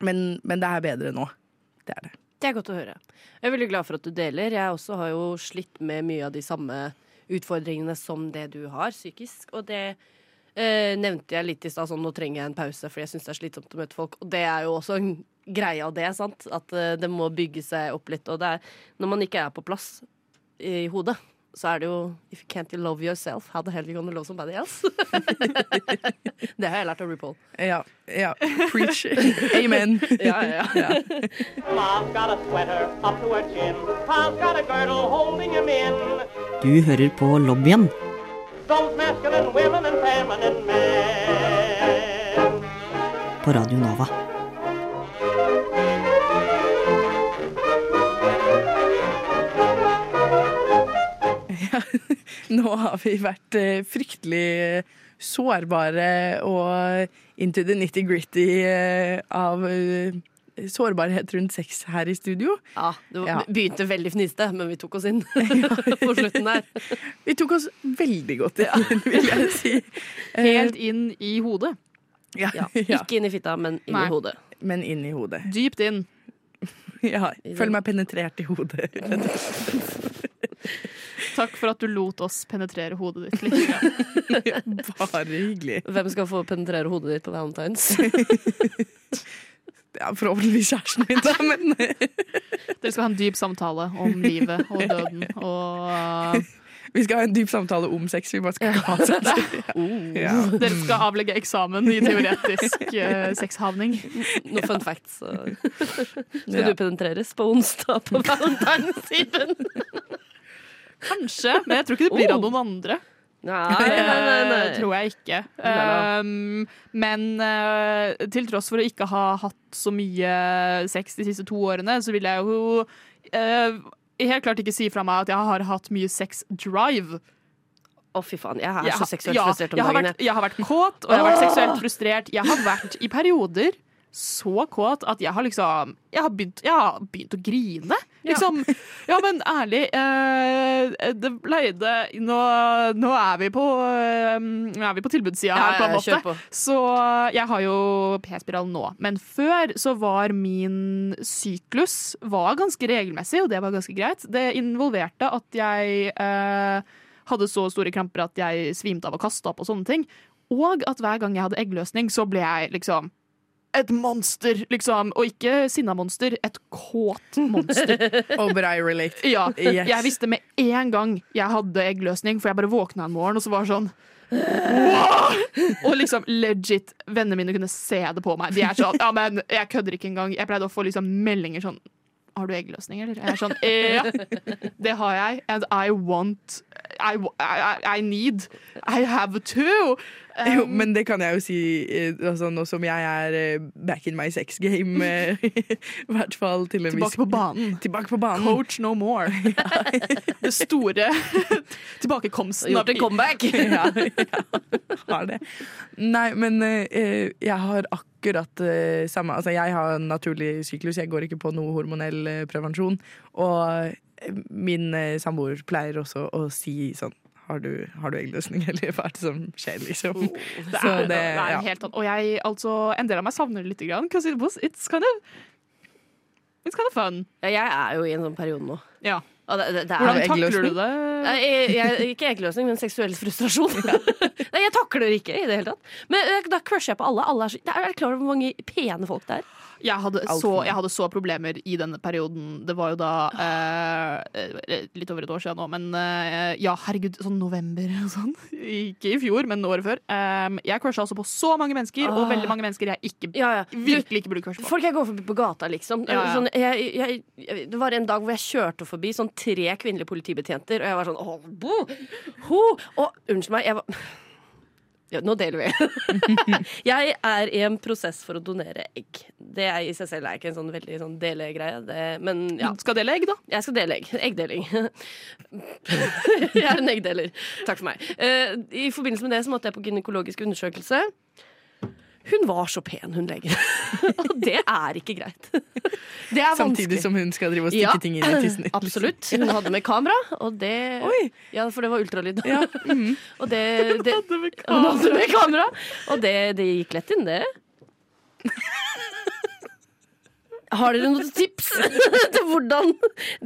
men, men det er bedre nå. Det er det. Det er godt å høre. Jeg er veldig glad for at du deler. Jeg også har jo slitt med mye av de samme utfordringene som det du har psykisk. Og det eh, nevnte jeg litt i stad, sånn nå trenger jeg en pause fordi jeg syns det er slitsomt å møte folk. Og det er jo også en greie av det, sant. At eh, det må bygge seg opp litt. Og det er når man ikke er på plass i hodet, så er det jo If you can't love yourself, how the hell you gonna love somebody else? det har jeg lært av RuPaul. Ja. ja. Preach. Amen. Ja, ja, ja. Mom's got a sweater up to her chin. Pa's got a girdle holding him in. Du hører på lobbyen Those masculine women and feminine men. på Radio Nova. Nå har vi vært eh, fryktelig sårbare og into the nitty-gritty eh, av eh, sårbarhet rundt sex her i studio. Ja, det Ja. begynte veldig fniste, men vi tok oss inn på slutten der. Vi tok oss veldig godt inn, vil jeg si. Helt inn i hodet. ja, Ja. ja. Ikke inn i fitta, men inn Nei. i hodet. Men inn i hodet. Dypt inn. Ja, føl meg penetrert i hodet. Takk for at du lot oss penetrere hodet ditt litt. Bare hyggelig. Hvem skal få penetrere hodet ditt på Valentine's? Ja, forhåpentligvis kjæresten min, da, men Dere skal ha en dyp samtale om livet og døden og vi skal ha en dyp samtale om sex. Vi bare skal ikke ha sex. Ja. Dere skal avlegge eksamen i teoretisk uh, sexhavning. Noen fun facts. så. Skal du penetreres på onsdag på Valentine's-tiden? Kanskje, men jeg tror ikke det blir av Oh. noen andre. Nei, nei, nei, nei. Tror jeg ikke. Um, men uh, til tross for å ikke ha hatt så mye sex de siste to årene, så vil jeg jo uh, helt klart ikke si fra meg at jeg har hatt mye sex drive. Å, fy faen. Jeg er Jeg så seksuelt ja, frustrert om jeg har dagen. Vært, jeg har vært kåt, og jeg har vært seksuelt frustrert. Jeg har vært i perioder så kåt at jeg har liksom Jeg har begynt, jeg har begynt å grine. Liksom. Ja, men ærlig, eh, det pleide nå, nå er vi på eh, Nå vi på tilbudssida Ja, her, på en måte. på. Så jeg har jo p-spiral nå. Men før så var min syklus var ganske regelmessig, og det var ganske greit. Det involverte at jeg eh, hadde så store kramper at jeg svimte av og kasta opp og sånne ting. Og at hver gang jeg hadde eggløsning, så ble jeg liksom et monster, liksom. Og ikke sinna monster, et kåt monster. Oh, but I relate. Ja, Yes. Jeg visste med en gang jeg hadde eggløsning, for jeg bare våkna en morgen og så var sånn «Wow!» Og liksom legit, vennene mine kunne se det på meg. De er sånn, ja men jeg kødder ikke engang. Jeg pleide å få liksom meldinger sånn Har du eggløsning, eller? Jeg er sånn, ja, det har jeg. And I want I, I, I need I have to. Jo, Um, men det kan jeg jo si eh, altså, nå som jeg er eh, back in my sex game. eh, I hvert fall til en viss tilbake på banen. Tilbake på banen. Coach no more. Det store tilbakekomsten Gjort en comeback. ja, ja, har det. Nei, men eh, jeg har akkurat eh, samme Altså, jeg har en naturlig syklus, jeg går ikke på noe hormonell eh, prevensjon. Og min samboer pleier også å si sånn har du, har du eggløsning, eller hva er det som skjer, liksom? Det er, det, det- er ja. helt annet. Og jeg, altså, en del av meg savner det litt, grann, 'cause it was, it's kind of It's kind of fun. Ja, jeg er jo i en sånn periode nå. Ja. Det, det, det Hvordan takler du det? Jeg, jeg, ikke eggløsning, men seksuell frustrasjon. Nei, jeg takler ikke i det hele tatt. Men da crusher jeg på alle. alle er, så, er klar over hvor mange pene folk det er? Jeg hadde, så, jeg hadde så problemer i denne perioden. Det var jo da eh, litt over et år siden nå, men eh, ja, herregud, sånn november og sånn. Ikke i fjor, men året før. Um, jeg crusha altså på så mange mennesker, og Ah. veldig mange mennesker jeg ikke, Ja, ja. Virkelig ikke burde crushe på. folk jeg går forbi på gata, liksom. Ja. Sånn, jeg, jeg, det var en dag hvor jeg kjørte forbi sånn tre kvinnelige politibetjenter, og jeg var sånn åh, bo, ho! Og unnskyld meg, jeg var Ja, nå deler vi. jeg er i en prosess for å donere egg. Det er i seg selv er ikke en sånn veldig sånn delegreie. Det, men ja. Du skal dele egg, da? Jeg skal dele egg. Eggdeling. jeg er en eggdeler. Takk for meg. Eh, I forbindelse med det så måtte jeg på gynekologisk undersøkelse. Hun var så pen, hun legen. Og det er ikke greit. Det er Samtidig som hun skal drive og stikke Ja, ting inn i tissen. Absolutt. Hun hadde med kamera, og det Oi. Ja, for det var ultralyd. Ja. mhm. Og det, det Hun hadde med kamera, og det, det gikk lett inn, det. Har dere noen tips til hvordan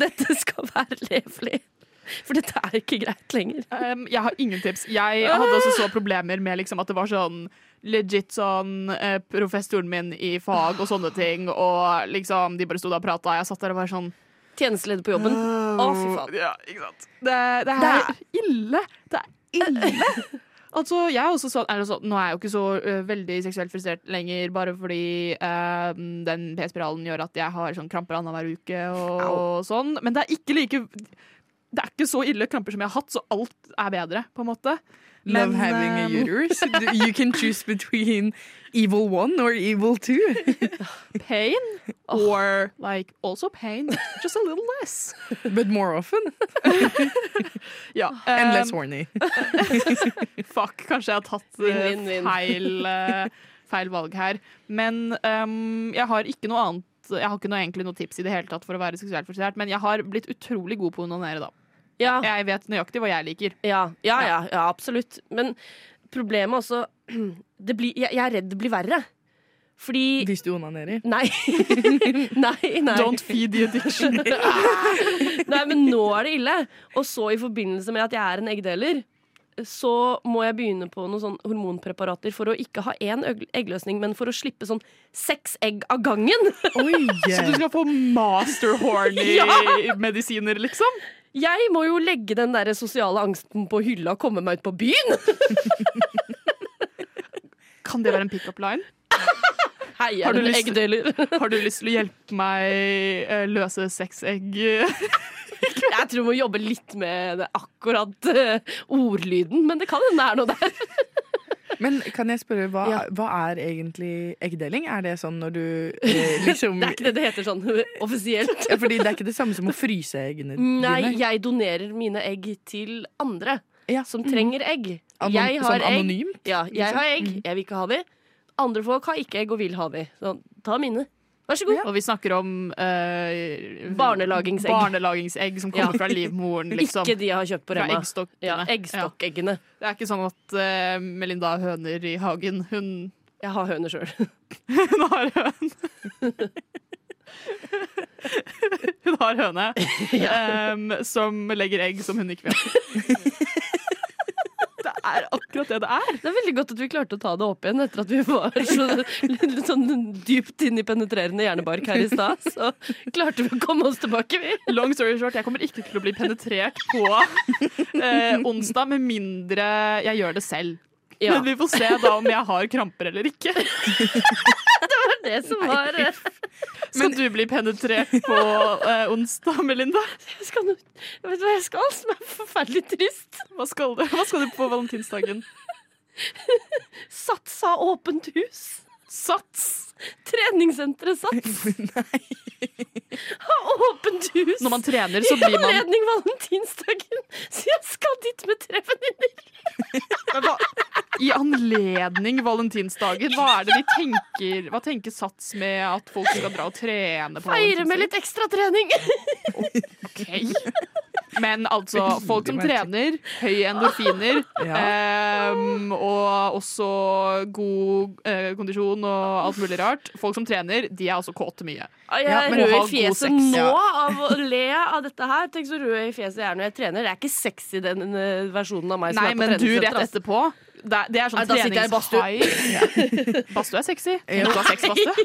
dette skal være levelig? For dette er ikke greit lenger. Um, jeg har ingen tips. Jeg hadde også så problemer med liksom at det var sånn legit sånn eh, professoren min i fag og sånne ting, og liksom de bare sto der og prata. Jeg satt der og var sånn Tjenesteleder på jobben. Å, fy faen. Ja, ikke sant. Det, det er ille. Det er ille. Altså, jeg er også sånn, sånn Nå er jeg jo ikke så uh, veldig seksuelt frustrert lenger, bare fordi uh, den p-spiralen gjør at jeg har sånn kramper annenhver uke og, sånn. Men det er ikke like Det er ikke så ille kramper som jeg har hatt, så alt er bedre, på en måte. Love having a um, uterus. You can choose between evil one or evil two. Pain or like also pain, just a little less. But more often. Ja. And um, less horny. Fuck, kanskje jeg har tatt eh, feil, eh, feil valg her. Men um, jeg har ikke noe annet Jeg har ikke noe, egentlig noe tips i det hele tatt for å være seksuelt frustrert, men jeg har blitt utrolig god på å onanere, da. Ja, Jeg vet nøyaktig hva jeg liker. ja, ja, ja, ja, absolutt. Men problemet også det blir, jeg, jeg er redd det blir verre. Fordi Hvis du onanerer. Nei. nei, nei. Don't feed the addiction. Nei, men nå er det ille. Og så i forbindelse med at jeg er en eggdeler, så må jeg begynne på noen sånn hormonpreparater for å ikke ha én eggløsning, men for å slippe sånn seks egg av gangen. Oi! Så du skal få master horny-medisiner, liksom? Jeg må jo legge den der sosiale angsten på hylla og komme meg ut på byen. Kan det være en pick-up line? Hei, Har du lyst- Har du lyst til å hjelpe meg eh, løse seks egg? Jeg tror vi må jobbe litt med det, akkurat eh, ordlyden, men det kan hende det er noe der. Men kan jeg spørre, hva, Ja. hva er egentlig eggdeling? Er det sånn når du eh, liksom Det er ikke det det heter sånn offisielt. ja, Fordi det er ikke det samme som å fryse eggene Nei, dine? jeg donerer mine egg til andre Ja. som trenger egg. Anon- Jeg har sånn egg. anonymt? Ja, jeg liksom? har egg. Jeg vil ikke ha de. Andre folk har ikke egg og vil ha de. Så ta mine. Vær så god. Og vi snakker om eh, Barnelagingsegg. barnelagingsegg som kommer Ja. fra livmoren, liksom. Ikke de jeg har kjøpt på Rema. Eggstokk ja, eggstokkeggene. Det er ikke sånn at eh, Melinda har høner i hagen. Hun, Jeg har høner sjøl. hun har høn. hun har høne um, som legger egg som hun ikke vil ha. Er akkurat det det er. Det er veldig godt at vi klarte å ta det opp igjen etter at vi var så, litt sånn dypt inn i penetrerende hjernebark her i stad. Så klarte vi å komme oss tilbake, vi. Long story short, jeg kommer ikke til å bli penetrert på eh, onsdag med mindre jeg gjør det selv. Ja, Men vi får se da om jeg har kramper eller ikke. Det som var eh, Skal du bli penetrert på eh, onsdag, Melinda? jeg skal, nå- Vet du hva jeg skal, som er forferdelig trist? Hva skal du, Hva skal du på valentinsdagen? Satsa åpent hus. Sats! Treningssenteret Sats. Nei. Har åpent hus. Når man trener, så blir man I anledning valentinsdagen, så jeg skal dit med tre venninner. I anledning valentinsdagen, hva er det de tenker Hva tenker Sats med at folk skal dra og trene på Feire med litt ekstra trening. Ok. Men altså, folk som trener, høye endorfiner, um, og også god uh, kondisjon og alt mulig rart. Folk som trener, de er altså kåte mye. Jeg er rød i fjeset nå av å le av dette her. Tenk så rød i fjeset jeg er når jeg trener. Det er ikke sexy, den eh, versjonen av meg som Nei, er på men du rett etterpå det det er sånn da sitter jeg i badstue. Badstue er sexy. Nei Du har sexbadstue?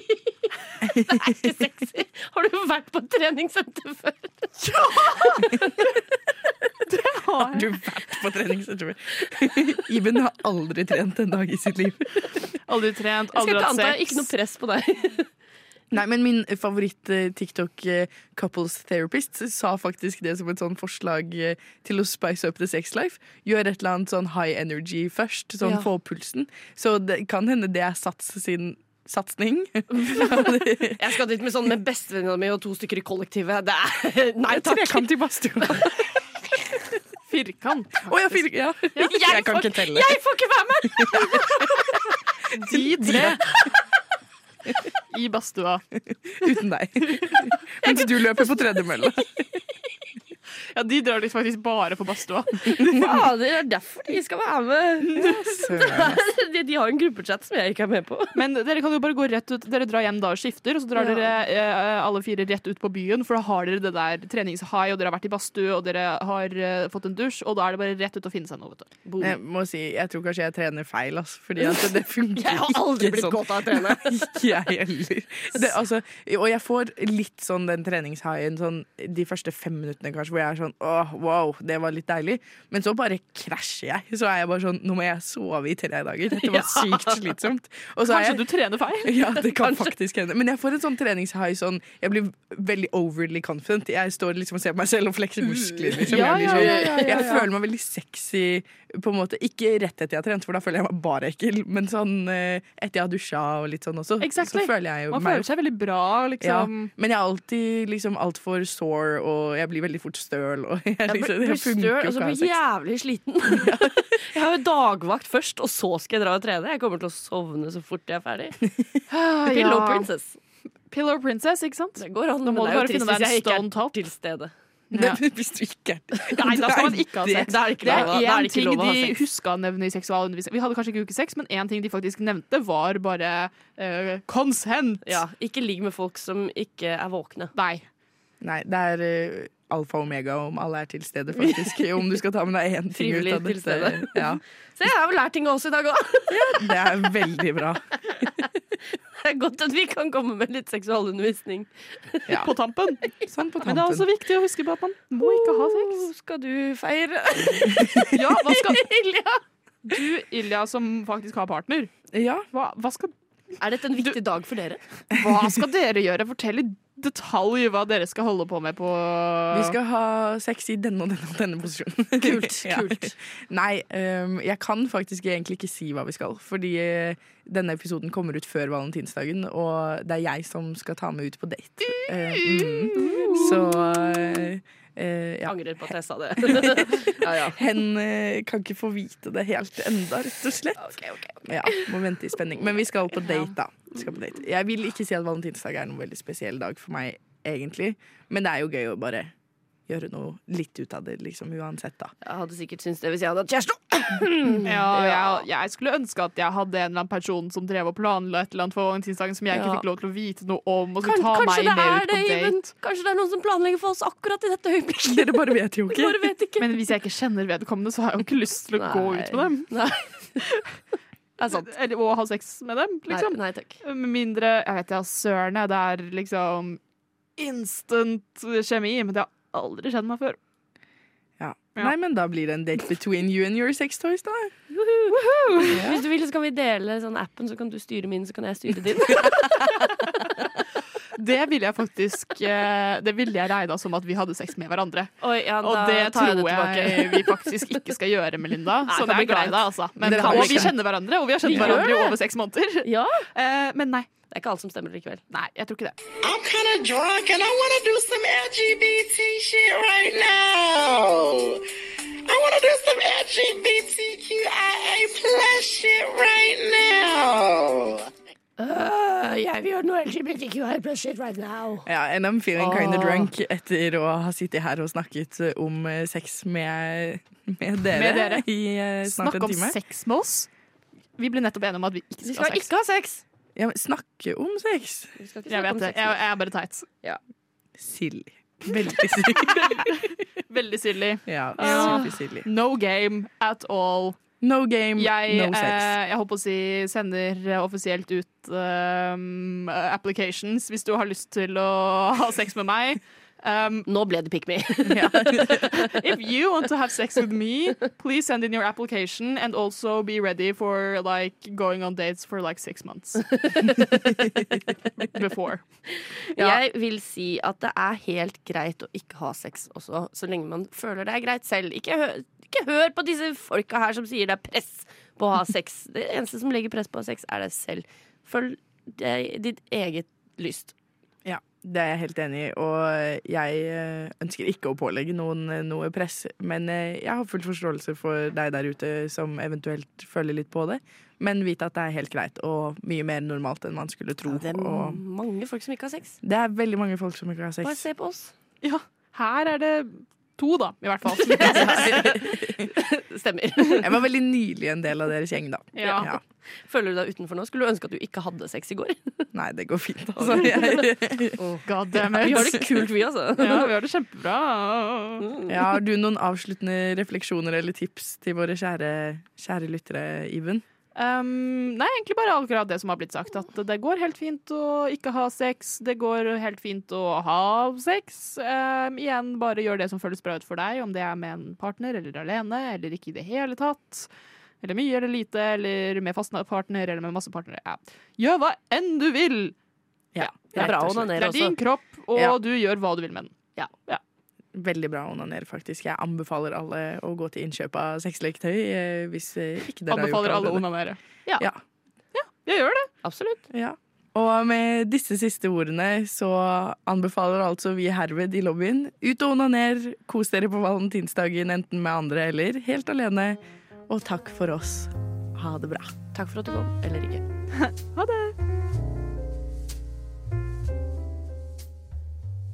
Det er ikke sexy. Har du vært på treningssenter før? Har du vært på treningssenter? Iben har aldri trent en dag i sitt liv. Aldri trent, Jeg aldri hatt sex. ikke noe press på deg. Nei, men min favoritt-TikTok couples therapist sa faktisk det som et sånn forslag eh, til å spice up the sex life. Gjør et eller annet sånn high energy først, sånn Ja. få pulsen. Så det kan hende det er Sats sin satsing. Jeg skal dit med sånn med bestevenninna mi og to stykker i kollektivet. Det er Nei takk. Trekant i badstua. Firkant. Å ja, fire, ja. Jeg kan ikke telle. Jeg får ikke være med! De tre i badstua. Uten deg. Mens du løper på tredemølla. Ja, de drar dit faktisk bare på badstua. Ja, det er derfor de skal være med. De, de har en gruppechat som jeg ikke er med på. Men dere kan jo bare gå rett ut Dere drar hjem da og skifter, og så drar Ja. dere eh, alle fire rett ut på byen, for da har dere det der treningshigh, og dere har vært i badstue, og dere har eh, fått en dusj, og da er det bare rett ut og finne seg noe, vet du. Boom. Jeg må si, jeg tror kanskje jeg trener feil, ass, fordi at det funker Jeg har aldri blitt sånn. godt av å trene. Ikke jeg heller. Det, altså, og jeg får litt sånn den treningshighen sånn, de første fem minuttene, kanskje, hvor jeg er sånn åh, wow, det var litt deilig. Men så bare krasjer jeg. Så er jeg bare sånn nå må jeg sove i tre dager. Dette var sykt slitsomt. Og så er Kanskje jeg, du trener feil? ja, det kan Kanskje. faktisk hende. Men jeg får en sånn treningshigh sånn Jeg blir veldig overly confident. Jeg står liksom og ser på meg selv og flekser muskler. Liksom. Ja, ja, sånn, ja, ja, ja, jeg føler meg veldig sexy på en måte. Ikke rett etter jeg har trent, for da føler jeg meg bare ekkel. Men sånn eh, etter jeg har dusja og litt sånn også, Exactly. så føler jeg jo Man meg føler seg veldig bra, liksom. men jeg er alltid liksom altfor sore, og jeg blir veldig fort støl. Og jeg, Jeg liksom, blir, blir støl, og så blir jeg jævlig sliten. Jeg har jo dagvakt først, og så skal jeg dra og trene. Jeg kommer til å sovne så fort jeg er ferdig. Ah, Pillow ja. Princess. Pillow Princess, ikke sant? Det går an, Nå men må det du er bare jo finne trist deg hvis jeg en ikke stone top. er til stede. Ja. Det, hvis du ikke er Nei, da skal man ikke ha det- sex. Da er det ikke lov, å- er én ting lov å ha de huska å nevne i seksualundervisning. Vi hadde kanskje ikke uke seks, men én ting de faktisk nevnte, var bare uh, consent. Ja, ikke ligg med folk som ikke er våkne. Nei. Nei, det er eh, alfa og omega om alle er til stede, faktisk. Om du skal ta med deg én ting ut av dette. Ja, Så jeg har jo lært ting også i dag òg. det er veldig bra. Det er godt at vi kan komme med litt seksualundervisning. Ja, På tampen. sånn på Men det er også viktig å huske på at man må ikke ha sex. Oh, Skal du feire? Ja, hva skal Ilja? du, Ilja, som faktisk har partner, Ja, hva, hva, skal, Er dette en viktig dag for dere? hva skal dere gjøre? Fortell i detalj hva dere skal holde på med på vi skal ha sex i denne og denne og denne posisjonen. Kult, Ja. kult. Nei, um, jeg kan faktisk egentlig ikke si hva vi skal, fordi eh, denne episoden kommer ut før valentinsdagen, og det er jeg som skal ta med ut på date. Uh, mm. Så eh, eh, ja. angrer på at jeg sa det. ja, ja. Hen eh, kan ikke få vite det helt enda, rett og slett. Okay, okay, okay. Ja, Må vente i spenning. Men vi skal på date, da. På date. Jeg vil ikke si at valentinsdag er noen veldig spesiell dag for meg, egentlig. Men det er jo gøy å bare gjøre noe litt ut av det, liksom uansett, da. Jeg hadde sikkert syntes det hvis jeg hadde hatt kjæreste. Ja, jeg, jeg skulle ønske at jeg hadde en eller annen person som drev og planla et eller annet for valentinsdagen som jeg ikke Ja. fikk lov til å vite noe om, og så Kans, ta meg med ut det, på date. Kanskje det er noen som planlegger for oss akkurat i dette øyeblikket. Dere bare vet jo ikke. Bare vet ikke. Men hvis jeg ikke kjenner vedkommende, så har jeg jo ikke lyst til å gå ut med dem. Nei. Er. Eller å ha sex med dem, liksom. Nei, nei takk. Med mindre Jeg vet ja, søren, det er liksom instant kjemi, men det har aldri skjedd meg før. Ja. Ja. Nei, men da blir det en date between you and your sex toys, da. Hvis du vil, så kan vi dele sånn appen, så kan du styre min, så kan jeg styre din. Det ville jeg faktisk eh, Det ville jeg regna som at vi hadde sex med hverandre. Oi, ja, Og det tar tror jeg det jeg vi faktisk ikke skal gjøre, Melinda. Nei, Så det er glad i kleint. deg, altså. Men, kan, og vi kjenner hverandre, og vi har kjent Vi hverandre i over seks måneder. Ja, Eh, men nei. Det er ikke alt som stemmer likevel. Nei, jeg tror ikke det. I'm kind of drunk and I want to do some LGBT shit right now. I want to do some LGBTQIA plus shit right now. Jeg vil gjøre noe LGBTQI plus shit right now. Ja, and I'm feeling kind of drunk etter å ha sittet her og snakket eh, om eh, sex med, med, dere, Med dere. i eh, snart Snakk en om sex med oss. Vi ble nettopp enige om at vi ikke Vi skal ha sex. ikke ha sex. Ja, men snakke om sex. Vi skal ikke Jeg vet det. Jeg, jeg er bare teit. Silly. Veldig silly. Veldig silly. ja, Ah. silly. No game at all. No game, Jeg, no sex. eh, jeg håper å si sender eh, offisielt ut um, applications hvis du har lyst til å ha sex med meg. Um, Nå ble det pick me. if you want to have sex with me, please send in your application and also be ready for like going on dates for like six months before. Jeg vil si at det er helt greit å ikke ha sex også, så lenge man føler det er greit selv. Ikke, ikke hør på disse folka her som sier det er press på å ha sex. Det eneste som legger press på å ha sex, er deg selv. Følg deg, ditt eget lyst. Ja, det er jeg helt enig i, og jeg eh, ønsker ikke å pålegge noen eh, noe press. Men eh, jeg har full forståelse for deg der ute som eventuelt føler litt på det. Men vite at det er helt greit og mye mer normalt enn man skulle tro. Det er og mange folk som ikke har sex. det er veldig mange folk som ikke har sex. Bare se på oss. Ja, her er det to, da, i hvert fall. Stemmer. Jeg var veldig nylig en del av deres gjeng, da. Ja. Føler du deg utenfor nå? Skulle du ønske at du ikke hadde sex i går? Nei, det går fint, altså. oh, God damn it. Vi har det kult, vi, altså. Ja, vi har det kjempebra. ja, har du noen avsluttende refleksjoner eller tips til våre kjære, kjære lyttere, Iven? Um, nei, egentlig bare akkurat det som har blitt sagt. At det går helt fint å ikke ha sex. Det går helt fint å ha sex. Um, igjen, bare gjør det som føles bra ut for deg, om det er med en partner eller alene, eller ikke i det hele tatt. Eller mye eller lite, eller med fast partner eller med masse partnere. Ja. Gjør hva enn du vil! Ja, Det er bra å Det er din kropp, og Ja. du gjør hva du vil med den. Veldig bra å onanere, faktisk. Jeg anbefaler alle å gå til innkjøp av sexleketøy eh, hvis eh, ikke dere Anbefaler har alle å det. onanere. Ja. Ja. Jeg gjør det. Absolutt. Ja. Og med disse siste ordene så anbefaler altså vi herved i lobbyen ut og onaner. Kos dere på valentinsdagen enten med andre eller helt alene. Og takk for oss. Ha det bra. Takk for at du kom. Eller ikke. Ha det.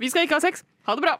Vi skal ikke ha sex. Ha det bra.